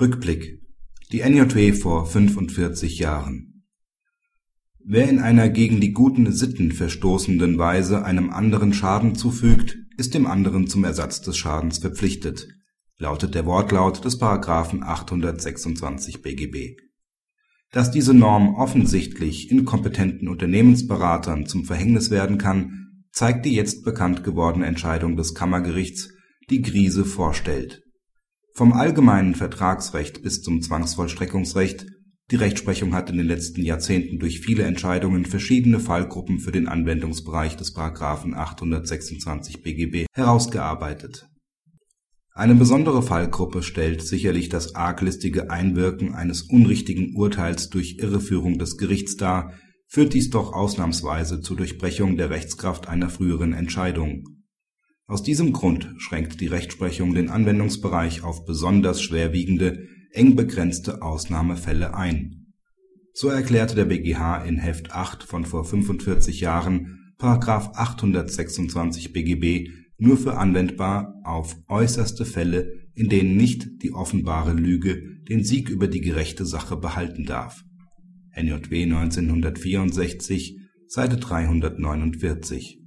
Rückblick. Die NJW vor 45 Jahren. Wer in einer gegen die guten Sitten verstoßenden Weise einem anderen Schaden zufügt, ist dem anderen zum Ersatz des Schadens verpflichtet, lautet der Wortlaut des § 826 BGB. Dass diese Norm offensichtlich inkompetenten Unternehmensberatern zum Verhängnis werden kann, zeigt die jetzt bekannt gewordene Entscheidung des Kammergerichts, die Griese vorstellt vom allgemeinen Vertragsrecht bis zum Zwangsvollstreckungsrecht, die Rechtsprechung hat in den letzten Jahrzehnten durch viele Entscheidungen verschiedene Fallgruppen für den Anwendungsbereich des § 826 BGB herausgearbeitet. Eine besondere Fallgruppe stellt sicherlich das arglistige Einwirken eines unrichtigen Urteils durch Irreführung des Gerichts dar, führt dies doch ausnahmsweise zur Durchbrechung der Rechtskraft einer früheren Entscheidung aus diesem Grund schränkt die Rechtsprechung den Anwendungsbereich auf besonders schwerwiegende, eng begrenzte Ausnahmefälle ein. So erklärte der BGH in Heft 8 von vor 45 Jahren § 826 BGB nur für anwendbar auf äußerste Fälle, in denen nicht die offenbare Lüge den Sieg über die gerechte Sache behalten darf. NJW 1964, Seite 349